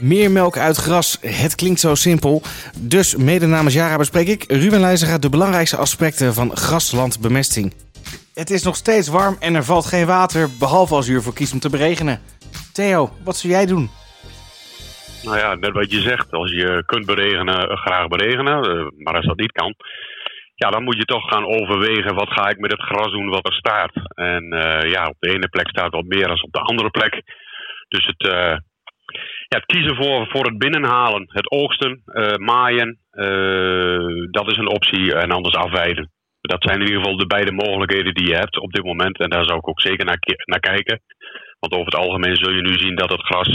Meer melk uit gras, het klinkt zo simpel. Dus mede namens Jara bespreek ik, Ruben Leijzega, de belangrijkste aspecten van graslandbemesting. Het is nog steeds warm en er valt geen water, behalve als u ervoor kiest om te beregenen. Theo, wat zou jij doen? Nou ja, net wat je zegt. Als je kunt beregenen, graag beregenen. Eh, maar als dat niet kan, ja, dan moet je toch gaan overwegen wat ga ik met het gras doen wat er staat. En uh, ja, op de ene plek staat wat meer dan op de andere plek. Dus het, het kiezen voor, voor het binnenhalen, het oogsten, uh, maaien, dat is een optie. En anders afwijden. Dat zijn in ieder geval de beide mogelijkheden die je hebt op dit moment. En daar zou ik ook zeker naar, naar kijken. Want over het algemeen zul je nu zien dat het gras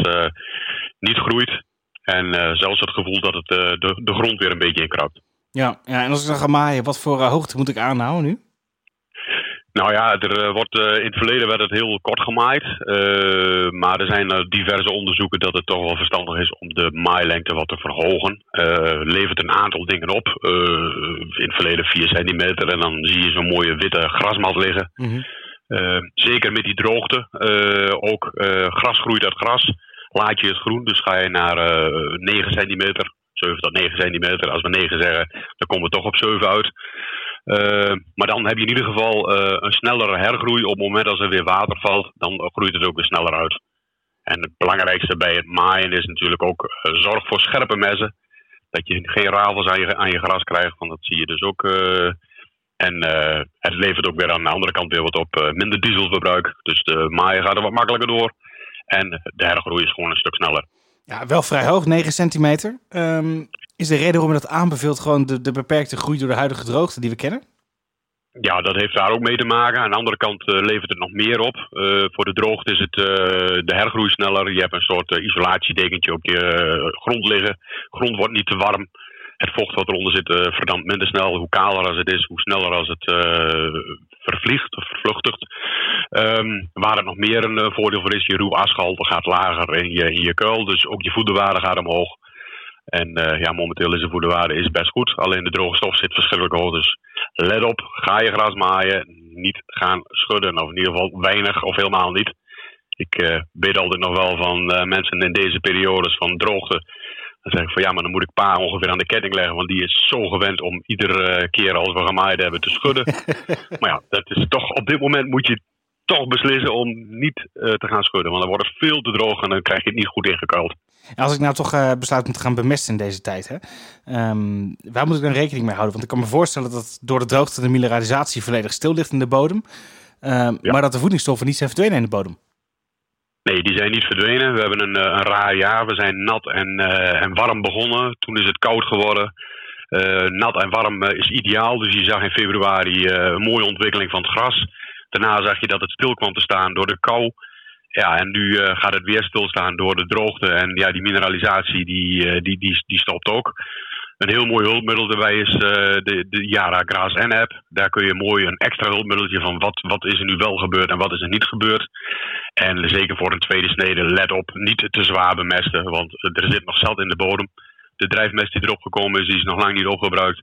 niet groeit. En zelfs het gevoel dat het de, de grond weer een beetje inkrapt. Ja, ja, en als ik dan ga maaien, wat voor hoogte moet ik aanhouden nu? Nou ja, er uh, wordt, uh, in het verleden werd het heel kort gemaaid. maar er zijn diverse onderzoeken dat het toch wel verstandig is om de maailengte wat te verhogen. levert een aantal dingen op. in het verleden 4 centimeter en dan zie je zo'n mooie witte grasmat liggen. Mm -hmm. zeker met die droogte. ook gras groeit uit gras. Laat je het groen, dus ga je naar 9 centimeter 7 tot 9 centimeter. Als we 9 zeggen, dan komen we toch op 7 uit. Uh, maar dan heb je in ieder geval uh, een snellere hergroei. Op het moment dat er weer water valt, dan groeit het ook weer sneller uit. En het belangrijkste bij het maaien is natuurlijk ook uh, zorg voor scherpe messen. Dat je geen rafels aan je, aan je gras krijgt, want dat zie je dus ook. en het levert ook weer aan de andere kant weer wat op minder dieselverbruik. Dus de maaien gaat er wat makkelijker door. En de hergroei is gewoon een stuk sneller. Ja, wel vrij hoog, 9 centimeter. Um, is de reden waarom je dat aanbeveelt gewoon de, de beperkte groei door de huidige droogte die we kennen? Ja, dat heeft daar ook mee te maken. Aan de andere kant uh, levert het nog meer op. Uh, voor de droogte is het uh, de hergroei sneller. Je hebt een soort isolatiedekentje op je grond liggen. Grond wordt niet te warm. Het vocht wat eronder zit verdampt minder snel. Hoe kaler als het is, hoe sneller als het vervliegt of vervluchtigt. Um, waar het nog meer een voordeel voor is, je ruwasgehalte gaat lager in je, in je kuil. Dus ook je voederwaarde gaat omhoog. En uh, ja, momenteel is de voederwaarde is best goed. Alleen de droge stof zit verschrikkelijk hoog. Dus let op, ga je gras maaien. Niet gaan schudden. Of in ieder geval weinig of helemaal niet. Ik uh, weet altijd nog wel van uh, mensen in deze periodes van droogte. Dan zeg ik van ja, maar dan moet ik pa ongeveer aan de ketting leggen. Want die is zo gewend om iedere keer als we gemaaid hebben te schudden. maar ja, dat is toch, op dit moment moet je toch beslissen om niet uh, te gaan schudden. Want dan wordt het veel te droog en dan krijg je het niet goed ingekuild. En als ik nou toch uh, besluit om te gaan bemesten in deze tijd, hè, um, waar moet ik dan rekening mee houden? Want ik kan me voorstellen dat door de droogte de mineralisatie volledig stil ligt in de bodem. Um, ja. Maar dat de voedingsstoffen niet zijn verdwenen in de bodem. Nee, die zijn niet verdwenen. We hebben een, een raar jaar. We zijn nat en, uh, en warm begonnen. Toen is het koud geworden. Nat en warm is ideaal. Dus je zag in februari een mooie ontwikkeling van het gras. Daarna zag je dat het stil kwam te staan door de kou. Ja, en nu uh, gaat het weer stilstaan door de droogte. En ja, die mineralisatie die, uh, die, die, die stopt ook. Een heel mooi hulpmiddel erbij is uh, de, de Yara Grass N-app. Daar kun je mooi een extra hulpmiddeltje van wat, wat is er nu wel gebeurd en wat is er niet gebeurd. En zeker voor een tweede snede, let op, niet te zwaar bemesten. Want er zit nog zeld in de bodem. De drijfmest die erop gekomen is, die is nog lang niet opgebruikt.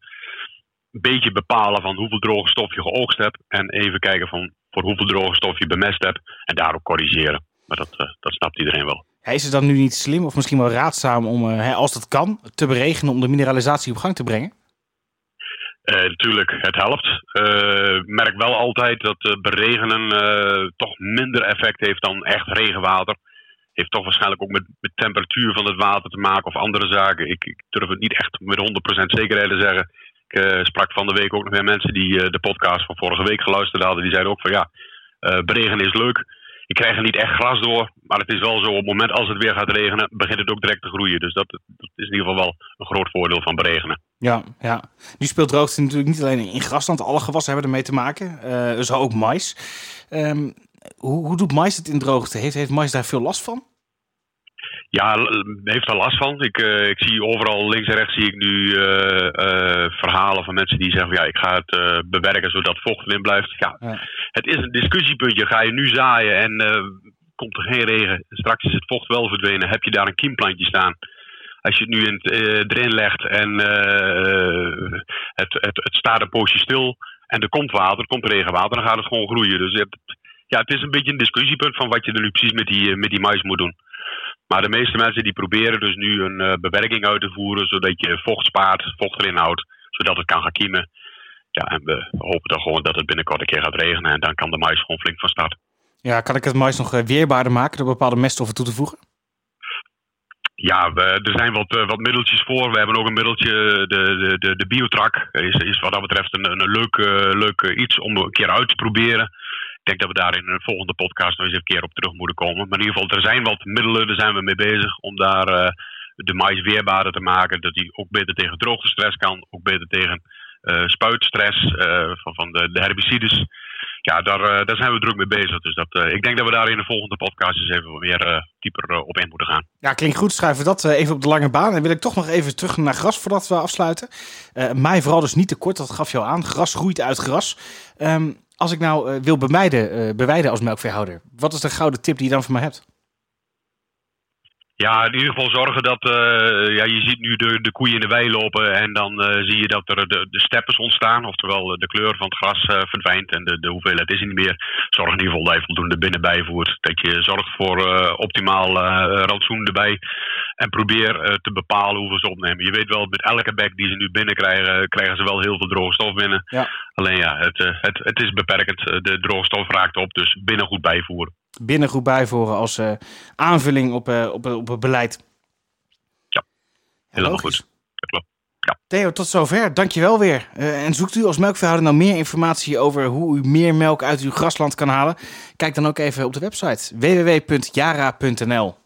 Een beetje bepalen van hoeveel droge stof je geoogst hebt. En even kijken van voor hoeveel droge stof je bemest hebt. En daarop corrigeren. Maar dat, uh, dat snapt iedereen wel. Is het dan nu niet slim of misschien wel raadzaam om, uh, als dat kan, te beregenen om de mineralisatie op gang te brengen? Uh, natuurlijk, het helpt. merk wel altijd dat beregenen toch minder effect heeft dan echt regenwater. Heeft toch waarschijnlijk ook met, met temperatuur van het water te maken of andere zaken. Ik, ik durf het niet echt met 100% zekerheid te zeggen. Ik uh, sprak van de week ook nog weer mensen die uh, de podcast van vorige week geluisterd hadden. Die zeiden ook van ja, uh, beregenen is leuk. Je krijgt er niet echt gras door. Maar het is wel zo, op het moment als het weer gaat regenen, begint het ook direct te groeien. Dus dat, dat is in ieder geval wel een groot voordeel van beregenen. Ja, ja. Nu speelt droogte natuurlijk niet alleen in grasland. Alle gewassen hebben ermee te maken. zo ook mais. Um, hoe, hoe doet mais het in droogte? Heeft, heeft mais daar veel last van? Ja, heeft er last van. Ik, uh, ik zie overal links en rechts zie ik nu uh, uh, verhalen van mensen die zeggen: ja, ik ga het bewerken zodat vocht erin blijft. Ja, ja, Het is een discussiepuntje. Ga je nu zaaien en komt er geen regen, straks is het vocht wel verdwenen, heb je daar een kiemplantje staan. Als je het nu in, erin legt en het, het, het staat een poosje stil en er komt water, er komt regenwater, dan gaat het gewoon groeien. Dus het, ja, het is een beetje een discussiepunt van wat je er nu precies met die, met die mais moet doen. Maar de meeste mensen die proberen dus nu een bewerking uit te voeren, zodat je vocht spaart, vocht erin houdt, zodat het kan gaan kiemen. Ja, en we hopen dan gewoon dat het binnenkort een keer gaat regenen en dan kan de mais gewoon flink van start. Ja, kan ik het mais nog weerbaarder maken door bepaalde meststoffen toe te voegen? Ja, we, er zijn wat, wat middeltjes voor. We hebben ook een middeltje, de, de, de, Biotrak. Is, is wat dat betreft een, een leuk, leuk iets om een keer uit te proberen. Ik denk dat we daar in een volgende podcast nog eens een keer op terug moeten komen. Maar in ieder geval, er zijn wat middelen, daar zijn we mee bezig om daar uh, de mais weerbaarder te maken. Dat die ook beter tegen droogtestress kan, ook beter tegen uh, spuitstress uh, van, van de, de herbicides. Ja, daar, daar zijn we druk mee bezig. Dus dat, ik denk dat we daar in de volgende podcast eens even meer dieper op in moeten gaan. Ja, klinkt goed. Schrijven we dat even op de lange baan. En wil ik toch nog even terug naar gras voordat we afsluiten. mij vooral dus niet te kort, dat gaf je al aan. Gras groeit uit gras. Um, als ik nou wil bewijden als melkveehouder, wat is de gouden tip die je dan voor mij hebt? Ja, in ieder geval zorgen dat, uh, ja, je ziet nu de, de koeien in de wei lopen en dan zie je dat er de, de steppes ontstaan. Oftewel de kleur van het gras verdwijnt en de, de hoeveelheid is niet meer. Zorg in ieder geval dat je voldoende binnen bijvoert. Dat je zorgt voor optimaal rantsoen erbij. En probeer te bepalen hoeveel ze opnemen. Je weet wel, met elke bek die ze nu binnenkrijgen, krijgen ze wel heel veel droge stof binnen. Ja. Alleen ja, het, het, het is beperkend. De droge stof raakt op, dus binnen goed bijvoeren binnen goed bijvoeren als uh, aanvulling op, uh, op, op het beleid. Ja, helemaal goed. Dat klopt. Ja. Theo, tot zover. Dankjewel weer. Uh, en zoekt u als melkveehouder nou meer informatie over hoe u meer melk uit uw grasland kan halen? Kijk dan ook even op de website www.jara.nl.